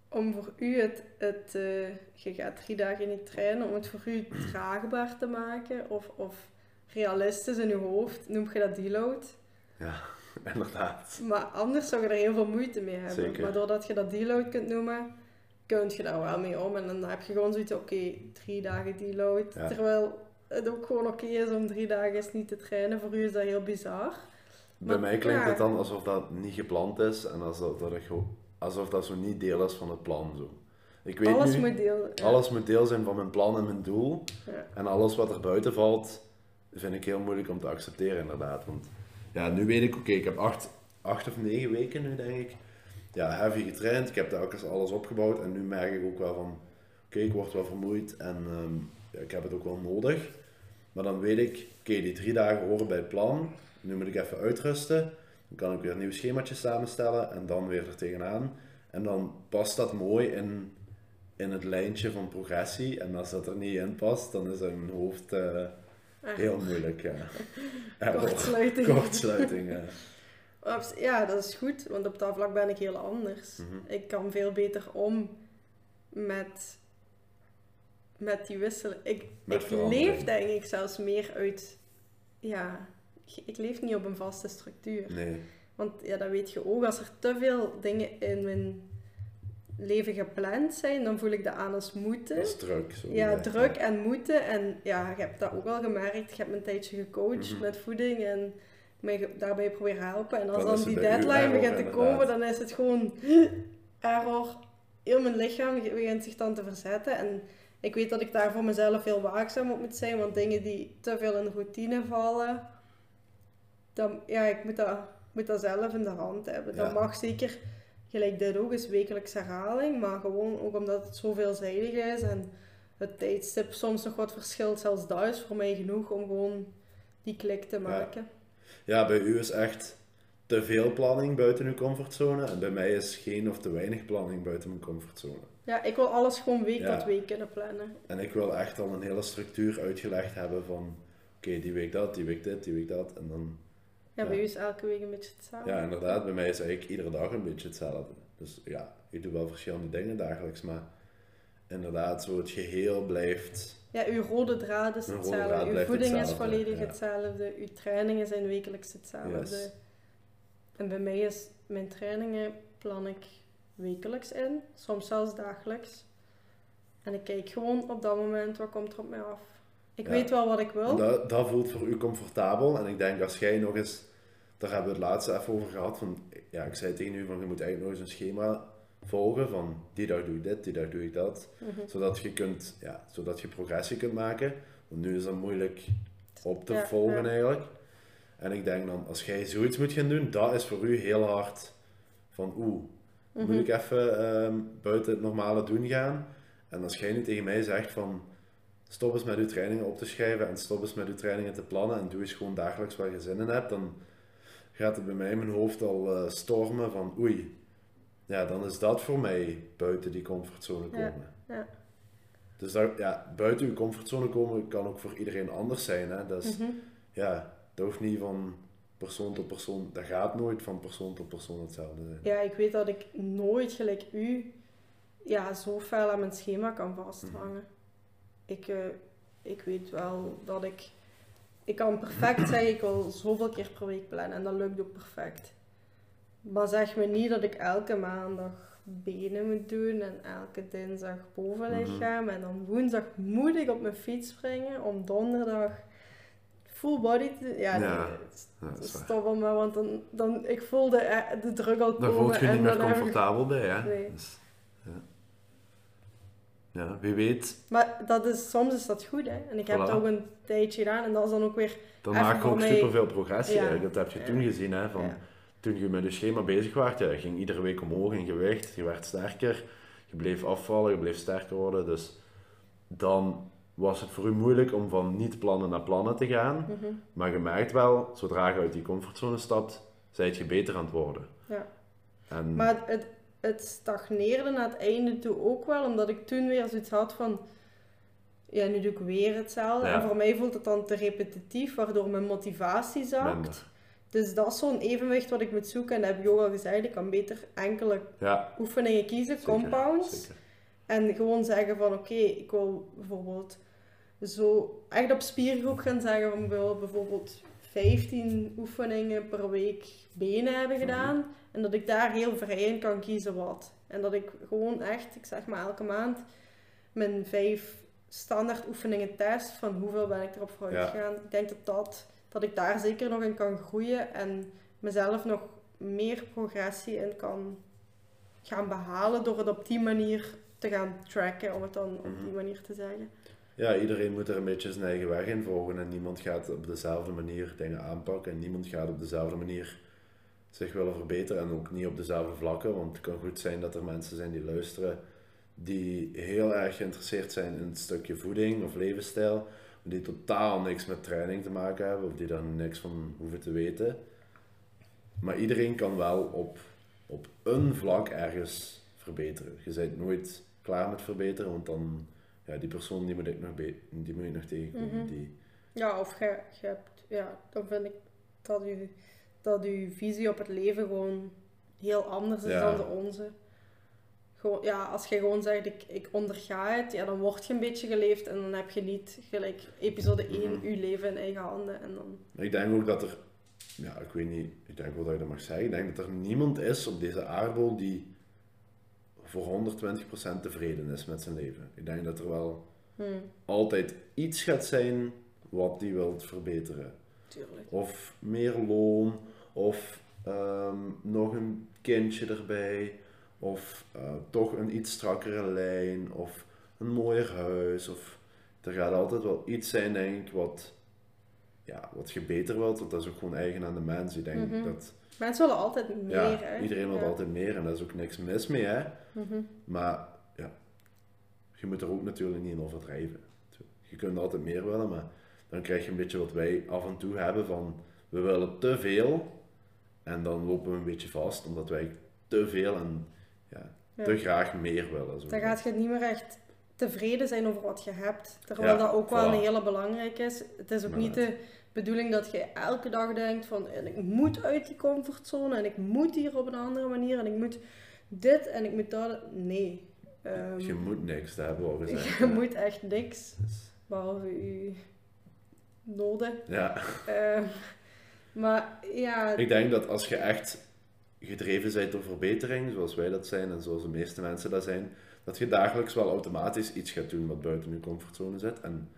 om voor u het, het eh, je gaat drie dagen niet trainen, om het voor u draagbaar te maken of, of realistisch in uw hoofd, noem je dat deload. Ja, inderdaad. Maar anders zou je er heel veel moeite mee hebben. Zeker. Maar doordat je dat deload kunt noemen, kun je daar wel mee om. En dan heb je gewoon zoiets, oké, drie dagen deload. Ja. Terwijl het ook gewoon oké is om drie dagen eens niet te trainen. Voor u is dat heel bizar. Bij Maar mij klinkt ja. het dan alsof dat niet gepland is en alsof dat, ik gewoon- alsof dat zo niet deel is van het plan. Zo. Ik weet Alles nu, moet deel. ja. alles moet deel zijn van mijn plan en mijn doel. Ja. En alles wat er buiten valt, vind ik heel moeilijk om te accepteren, inderdaad. Want ja, nu weet ik, oké, ik heb acht, acht of negen weken nu, denk ik. Ja, heavy getraind. Ik heb telkens alles opgebouwd. En nu merk ik ook wel van, oké, ik word wel vermoeid en ehm, ja, ik heb het ook wel nodig. Maar dan weet ik, oké, die drie dagen horen bij het plan. Nu moet ik even uitrusten. Dan kan ik weer nieuwe schemaatjes samenstellen en dan weer er tegenaan. En dan past dat mooi in, in het lijntje van progressie. En als dat er niet in past, dan is dat in mijn hoofd eh, Echt. heel moeilijk. Ja. Error. Kortsluiting. Kortsluiting, ja. Ja, dat is goed, want op dat vlak ben ik heel anders. Mhm. Ik kan veel beter om met, met die wisseling. Ik, Met ik leef denk ik zelfs meer uit... Ja, ik leef niet op een vaste structuur. Nee, Want ja, dat weet je ook. Als er te veel dingen in mijn leven gepland zijn, dan voel ik dat aan als moeten. dat is druk. Zo Ja, druk en moeten. En ja, je hebt dat ook wel gemerkt. Je hebt me een tijdje gecoacht Mhm. met voeding en mij daarbij proberen helpen. En als is dan die de- deadline begint te komen, dan is het gewoon error. Heel mijn lichaam begint zich dan te verzetten. En ik weet dat ik daar voor mezelf heel waakzaam op moet zijn. Want dingen die te veel in routine vallen, dan, ja, ik moet dat, moet dat zelf in de hand hebben. Dat Ja. mag zeker, gelijk dit ook, is wekelijks herhaling. Maar gewoon ook omdat het zo veelzijdig is en het tijdstip soms nog wat verschilt. Zelfs dat is voor mij genoeg om gewoon die klik te maken. Ja, bij u is echt te veel planning buiten uw comfortzone. En bij mij is geen of te weinig planning buiten mijn comfortzone. Ja, ik wil alles gewoon week Ja. tot week kunnen plannen. En ik wil echt al een hele structuur uitgelegd hebben van... Oké, die week dat, die week dit, die week dat. En dan... Ja, bij u is elke week een beetje hetzelfde. Ja, inderdaad. Bij mij is eigenlijk iedere dag een beetje hetzelfde. Dus ja, ik doe wel verschillende dingen dagelijks. Maar inderdaad, zo het geheel blijft... Ja, uw rode draad is hetzelfde. draad uw voeding is volledig ja. hetzelfde. Uw trainingen zijn wekelijks hetzelfde. Yes. En bij mij is mijn trainingen plan ik wekelijks in, soms zelfs dagelijks. En ik kijk gewoon op dat moment wat komt er op mij af. Ik Ja. weet wel wat ik wil. Dat, dat voelt voor u comfortabel. En ik denk als jij nog eens, daar hebben we het laatste even over gehad. Van, ja, ik zei tegen u van je moet eigenlijk nog eens een schema volgen van die dag doe ik dit, die dag doe ik dat. Mhm. Zodat je, kunt, ja, zodat je progressie kunt maken. Want nu is dat moeilijk op te Ja, volgen ja. eigenlijk. En ik denk dan, als jij zoiets moet gaan doen, dat is voor u heel hard van oeh, Mhm. moet ik even ehm, buiten het normale doen gaan. En als jij nu tegen mij zegt van stop eens met uw trainingen op te schrijven en stop eens met uw trainingen te plannen en doe eens gewoon dagelijks waar je zin in hebt, dan gaat het bij mij in mijn hoofd al eh, stormen van oei, ja, dan is dat voor mij buiten die comfortzone Ja, komen. ja. Dus dat, ja, buiten uw comfortzone komen kan ook voor iedereen anders zijn. Hè? Dat, is, Mhm. ja, dat hoeft niet van persoon tot persoon, dat gaat nooit van persoon tot persoon hetzelfde zijn. Ja, ik weet dat ik nooit gelijk u ja, zo fel aan mijn schema kan vasthangen. Ik, eh, ik weet wel dat ik... Ik kan perfect zeggen, ik wil zoveel keer per week plannen en dat lukt ook perfect. Maar zeg me niet dat ik elke maandag benen moet doen en elke dinsdag bovenlichaam. En dan woensdag moet ik op mijn fiets springen om donderdag full body te... Ja, Ja, het- Ja, dat is waar. Stop al maar, want dan, dan ik voel de, eh, de druk al komen. Daar voelt je en niet meer dan heb ik- comfortabel bij. Hè? Nee. Dus, ja. wie weet, Maar dat is, soms is dat goed, hè. En ik heb Voilà. het ook een tijdje gedaan en dat is dan ook weer... dan maak je ook mij- superveel progressie. Ja. eigenlijk. Dat heb je toen gezien. Hè? Van, Ja. Toen je met je schema bezig was, ja, je ging iedere week omhoog in gewicht. Je werd sterker. Je bleef afvallen, je bleef sterker worden. Dus dan was het voor u moeilijk om van niet plannen naar plannen te gaan. Mhm. Maar je merkt wel, zodra je uit die comfortzone stapt, zijt je beter aan het worden. Ja. En, Maar het, het, stagneerde na het einde toe ook wel, omdat ik toen weer zoiets had van... Ja, nu doe ik weer hetzelfde. Ja. En voor mij voelt het dan te repetitief, waardoor mijn motivatie zakt. minder. Dus dat is zo'n evenwicht wat ik moet zoeken. En dat heb je ook al gezegd, ik kan beter enkele Ja, oefeningen kiezen, zeker, compounds. zeker. En gewoon zeggen van oké, ik wil bijvoorbeeld zo echt op spiergroep gaan zeggen van ik wil bijvoorbeeld 15 oefeningen per week benen hebben Mhm. gedaan. En dat ik daar heel vrij in kan kiezen wat. En dat ik gewoon echt, ik zeg maar elke maand, mijn vijf standaard oefeningen test van hoeveel ben ik erop vooruit Ja. gegaan. Ik denk dat, dat, dat ik daar zeker nog in kan groeien en mezelf nog meer progressie in kan gaan behalen door het op die manier te gaan tracken, om het dan op die Mhm. manier te zeggen. Ja, iedereen moet er een beetje zijn eigen weg in volgen en niemand gaat op dezelfde manier dingen aanpakken en niemand gaat op dezelfde manier zich willen verbeteren en ook niet op dezelfde vlakken, want het kan goed zijn dat er mensen zijn die luisteren die heel erg geïnteresseerd zijn in het stukje voeding of levensstijl, die totaal niks met training te maken hebben of die daar niks van hoeven te weten. Maar iedereen kan wel op, op een vlak ergens verbeteren. Je bent nooit klaar met verbeteren, want dan ja, die persoon die moet ik nog, be- die moet ik nog tegenkomen. Mhm. Die, Ja, of je, je hebt, ja, dan vind ik dat je, dat je visie op het leven gewoon heel anders is Ja. dan de onze. Gewoon, ja, als je gewoon zegt, ik, ik onderga het, ja, dan word je een beetje geleefd en dan heb je niet gelijk episode 1, Mhm. je leven in eigen handen. En dan, ik denk ook dat er, ja, ik weet niet, ik denk wel dat je dat mag zeggen, ik denk dat er niemand is op deze aardbol die voor 120% tevreden is met zijn leven. Ik denk dat er wel hmm, altijd iets gaat zijn wat die wilt verbeteren. tuurlijk. Of meer loon, of ehm, nog een kindje erbij, of eh, toch een iets strakkere lijn, of een mooier huis. Of, er gaat altijd wel iets zijn, denk ik, wat, ja, wat je beter wilt, want dat is ook gewoon eigen aan de mens. Ik denk Mhm. dat Mensen willen altijd meer, ja, hè. iedereen wil Ja. altijd meer en daar is ook niks mis mee, hè. Mhm. Maar ja, je moet er ook natuurlijk niet in overdrijven. Je kunt altijd meer willen, maar dan krijg je een beetje wat wij af en toe hebben van we willen te veel en dan lopen we een beetje vast omdat wij te veel en ja, Ja. te graag meer willen. Zo. Dan gaat je niet meer echt tevreden zijn over wat je hebt. Terwijl dat ook wel een hele belangrijk is. Het is ook niet de bedoeling dat je elke dag denkt van en ik moet uit die comfortzone en ik moet hier op een andere manier en ik moet dit en ik moet dat. Nee. Ehm, Je moet niks, dat hebben we al gezegd. je ja. moet echt niks, Dus, behalve je noden. ja, Ehm, maar ja, ik denk dat als je echt gedreven bent door verbetering, zoals wij dat zijn en zoals de meeste mensen dat zijn, dat je dagelijks wel automatisch iets gaat doen wat buiten je comfortzone zit. En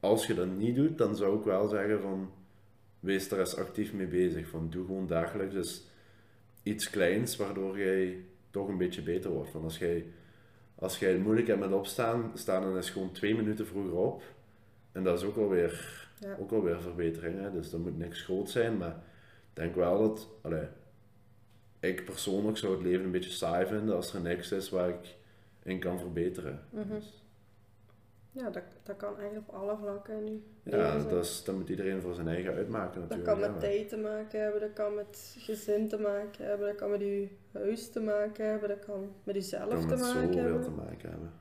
als je dat niet doet, dan zou ik wel zeggen van, wees er eens actief mee bezig. Van, doe gewoon dagelijks dus iets kleins, waardoor jij toch een beetje beter wordt. Want als jij, als jij het moeilijk hebt met opstaan, staan dan is gewoon twee minuten vroeger op. En dat is ook alweer, Ja. ook alweer verbetering. Hè? Dus dat moet niks groot zijn, maar ik denk wel dat, allee, ik persoonlijk zou het leven een beetje saai vinden als er niks is waar ik in kan verbeteren. Mhm. Dus, Ja, dat, dat kan eigenlijk op alle vlakken nu. ja, dat, is, dat moet iedereen voor zijn eigen uitmaken Dat natuurlijk. kan hè, met tijd te maken hebben, dat kan met gezin te maken hebben, dat kan met je huis te maken hebben, dat kan met jezelf kan te met maken zoveel hebben. te maken hebben.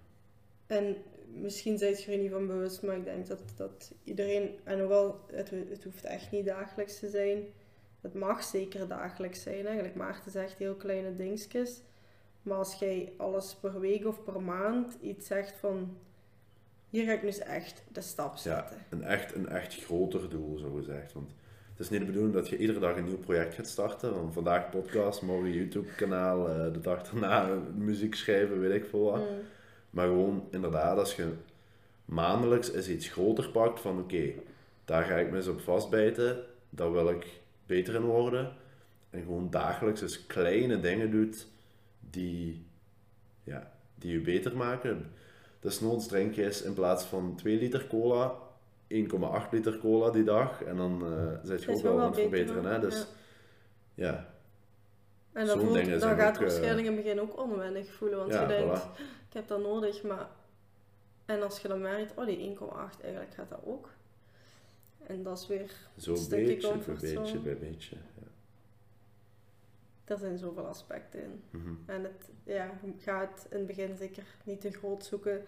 En misschien zijt je er niet van bewust, maar ik denk dat, dat iedereen, en hoewel het, het hoeft echt niet dagelijks te zijn, het mag zeker dagelijks zijn. Eigenlijk Maarten zegt heel kleine dingetjes. Maar als jij alles per week of per maand iets zegt van, hier ga ik nu eens echt de stap Ja, zetten. een echt, een echt groter doel, zo gezegd. Want het is niet de bedoeling dat je iedere dag een nieuw project gaat starten. Van vandaag podcast, morgen YouTube-kanaal, eh, de dag daarna muziek schrijven, weet ik veel wat. Mm. Maar gewoon inderdaad, als je maandelijks eens iets groter pakt van oké, daar ga ik me eens op vastbijten, daar wil ik beter in worden. En gewoon dagelijks eens kleine dingen doet die, ja, die je beter maken. Dus noods drink je eens in plaats van 2 liter cola, 1,8 liter cola die dag. En dan eh zit je Dat ook wel aan het beter, verbeteren. Hè? Dus ja, En dan, Zo'n voelt, dan gaat het eh, waarschijnlijk in het begin ook onwennig voelen. Want Ja, je denkt, voilà. ik heb dat nodig, maar... En als je dan merkt, oh die 1,8, eigenlijk gaat dat ook. En dat is weer... zo Stukje beetje bij comfortzone. beetje bij beetje. Ja. Er zijn zoveel aspecten in. Mhm. En het, ja, je gaat in het begin zeker niet te groot zoeken.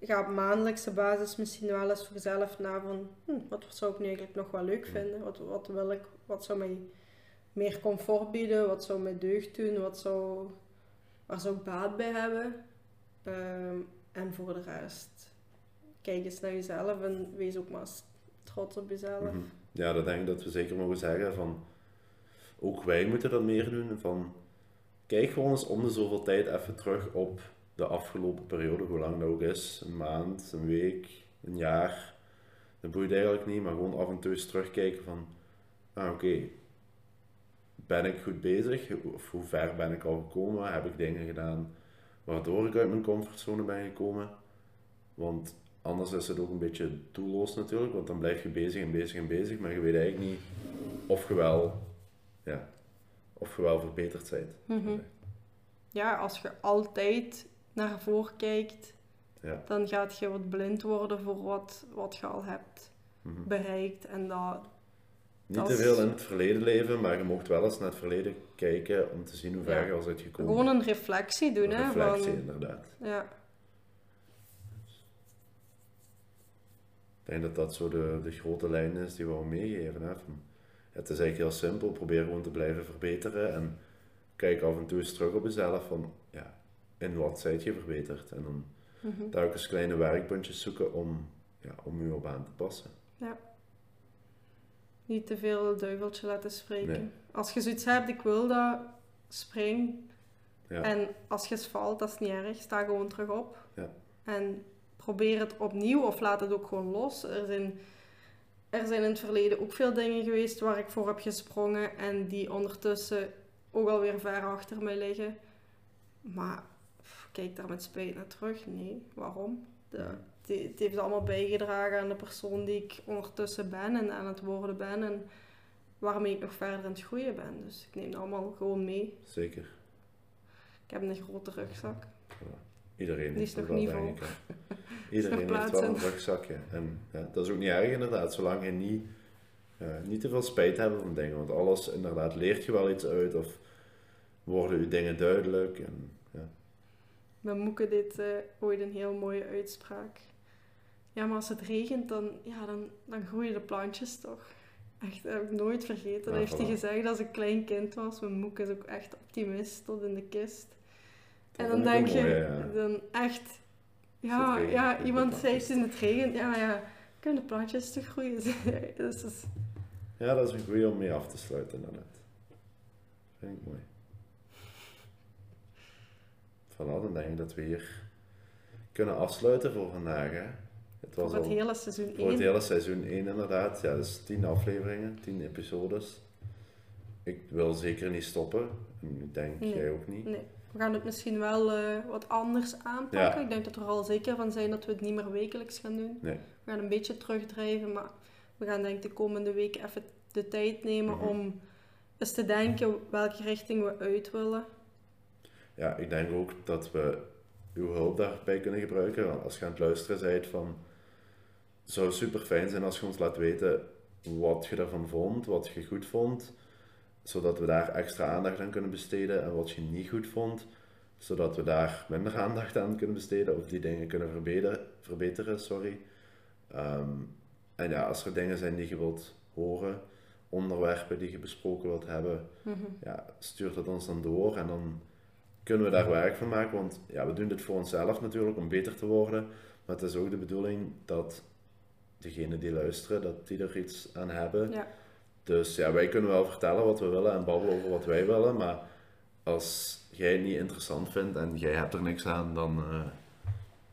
Ga op maandelijkse basis misschien wel eens voor jezelf na van... Hm, wat zou ik nu eigenlijk nog wel leuk vinden? Wat, wat wil ik? Wat zou mij meer comfort bieden? Wat zou mij deugd doen? Wat zou... Waar zou ik baat bij hebben? Ehm, en voor de rest... Kijk eens naar jezelf en wees ook maar trots op jezelf. Mhm. Ja, dat denk ik dat we zeker mogen zeggen van ook wij moeten dat meer doen. Van kijk gewoon eens om de zoveel tijd even terug op de afgelopen periode, hoe lang dat ook is. Een maand, een week, een jaar. Dat boeit eigenlijk niet, maar gewoon af en toe eens terugkijken van ah oké, ben ik goed bezig? Of hoe ver ben ik al gekomen? Heb ik dingen gedaan waardoor ik uit mijn comfortzone ben gekomen? Want Anders is het ook een beetje doelloos natuurlijk, want dan blijf je bezig en bezig en bezig, maar je weet eigenlijk niet of je wel, ja, of je wel verbeterd bent. Mhm. Ja, als je altijd naar voren kijkt, Ja. dan gaat je wat blind worden voor wat, wat je al hebt Mhm. bereikt. En dat, Niet te veel in het verleden leven, maar je mocht wel eens naar het verleden kijken om te zien hoe ver Ja. je al bent gekomen. gewoon een reflectie doen, Een hè. reflectie, Van, inderdaad. ja. Ik denk dat dat zo de, de grote lijn is die we wel meegeven. Hè? Van, het is eigenlijk heel simpel, probeer gewoon te blijven verbeteren en kijk af en toe eens terug op jezelf van, ja, in wat zijt je verbeterd? En dan Mhm. telkens kleine werkpuntjes zoeken om, ja, om je op aan te passen. Niet te veel duiveltje laten spreken. Nee. Als je zoiets hebt, ik wil dat, spring. Ja. En als je eens valt, dat is niet erg. Sta gewoon terug op. Ja. En probeer het opnieuw of laat het ook gewoon los. Er zijn, er zijn in het verleden ook veel dingen geweest waar ik voor heb gesprongen en die ondertussen ook alweer ver achter mij liggen. Maar pff, kijk daar met spijt naar terug. Nee, waarom? De, Ja. het, heeft allemaal bijgedragen aan de persoon die ik ondertussen ben en aan het worden ben. En waarmee ik nog verder aan het groeien ben. Dus ik neem het allemaal gewoon mee. Zeker. Ik heb een grote rugzak. Iedereen heeft nog wel, denk ik. Iedereen heeft wel een rugzakje. En ja, dat is ook niet erg inderdaad, zolang je niet, eh, niet te veel spijt hebt van dingen. Want alles inderdaad leert je wel iets uit of worden je dingen duidelijk. En, ja. Mijn moeke deed eh, ooit een heel mooie uitspraak. Ja, maar als het regent, dan, ja, dan, dan groeien de plantjes toch. Echt, dat heb ik nooit vergeten. Dat Ja, heeft hij gezegd als ik klein kind was. Mijn moeke is ook echt optimist tot in de kist. En dan denk je, ja. dan echt... Ja, ja iemand zei het in het regent. Ja, ja, kunnen plantjes toch groeien? dus is- ja, dat is een goede om mee af te sluiten inderdaad. Vind ik mooi. Voilà, dan denk ik dat we hier kunnen afsluiten voor vandaag. Hè. Het was voor het al- hele seizoen Voor het 1. hele seizoen 1 inderdaad. Ja, dus 10 afleveringen, 10 episodes. Ik wil zeker niet stoppen. En ik denk Nee. jij ook niet. Nee. We gaan het misschien wel eh, wat anders aanpakken. Ja. Ik denk dat we er al zeker van zijn dat we het niet meer wekelijks gaan doen. Nee. We gaan een beetje terugdrijven, maar we gaan denk ik de komende week even de tijd nemen Mhm. om eens te denken welke richting we uit willen. Ja, ik denk ook dat we uw hulp daarbij kunnen gebruiken. Want Als je aan het luisteren bent van... Het zou super fijn zijn als je ons laat weten wat je daarvan vond, wat je goed vond. Zodat we daar extra aandacht aan kunnen besteden. En wat je niet goed vond, zodat we daar minder aandacht aan kunnen besteden. Of die dingen kunnen verbeteren, verbeteren sorry. Ehm, en ja, als er dingen zijn die je wilt horen, onderwerpen die je besproken wilt hebben, Mhm. ja, stuur dat ons dan door en dan kunnen we daar werk van maken. Want ja, we doen dit voor onszelf natuurlijk om beter te worden. Maar het is ook de bedoeling dat degenen die luisteren, dat die er iets aan hebben. Ja. Dus ja, wij kunnen wel vertellen wat we willen en babbelen over wat wij willen. Maar als jij het niet interessant vindt en jij hebt er niks aan, dan eh,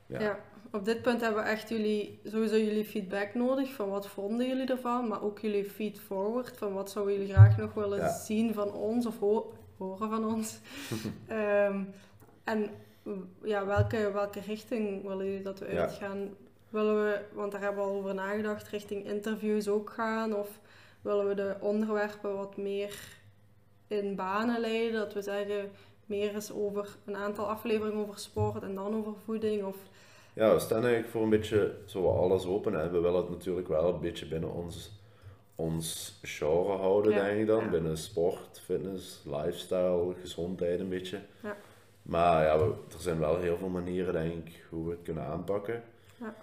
Ja. Ja. op dit punt hebben we echt jullie, sowieso jullie feedback nodig van wat vonden jullie ervan, maar ook jullie feed forward van wat zouden jullie graag nog willen Ja. zien van ons of ho- horen van ons. Ehm, en ja, welke, welke richting willen jullie dat we Ja. uitgaan? Willen we, want daar hebben we al over nagedacht, richting interviews ook gaan? Of willen we de onderwerpen wat meer in banen leiden? Dat we zeggen, meer eens over een aantal afleveringen over sport en dan over voeding? Of Ja, we staan eigenlijk voor een beetje zo alles open. En we willen het natuurlijk wel een beetje binnen ons, ons genre houden, Ja, denk ik dan. ja. Binnen sport, fitness, lifestyle, gezondheid een beetje. Ja. Maar ja, we- er zijn wel heel veel manieren, denk ik, hoe we het kunnen aanpakken. Ja.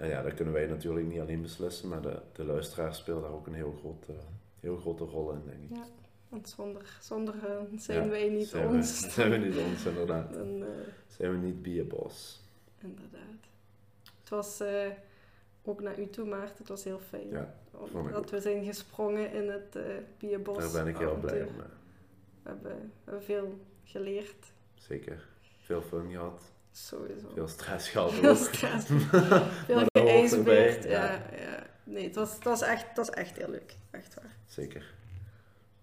En ja, dat kunnen wij natuurlijk niet alleen beslissen, maar de, de luisteraar speelt daar ook een heel, groot, eh, heel grote rol in, denk ik. Ja, want zonder, zonder hen zijn Ja, wij niet zijn we- ons. zijn we niet ons, inderdaad. Dan, eh, Zijn we niet boss. inderdaad. Het was eh, ook naar u toe, Maarten. Het was heel fijn. Ja, dat we zijn gesprongen in het uh, Bierbos. Daar ben ik heel blij om. eh. We hebben, we hebben veel geleerd. Zeker. Veel fun gehad. Sowieso. Veel stress gehad Veel stress. Veel geijsbeerd. Ja, ja. Nee, het was, het, was echt, het was echt heel leuk. Echt waar. Zeker.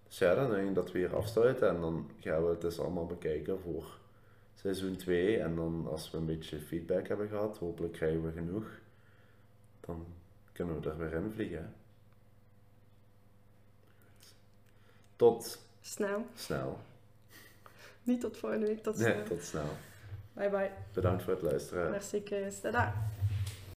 Dus ja, dan denk ik dat we hier afsluiten en dan gaan we het dus allemaal bekijken voor seizoen 2. En dan als we een beetje feedback hebben gehad, hopelijk krijgen we genoeg, dan kunnen we er weer in vliegen. Tot Snel. snel. Niet tot volgende week. Tot Nee, snel. tot snel. Bye bye. Bedankt voor het luisteren. Merci Chris. Tada.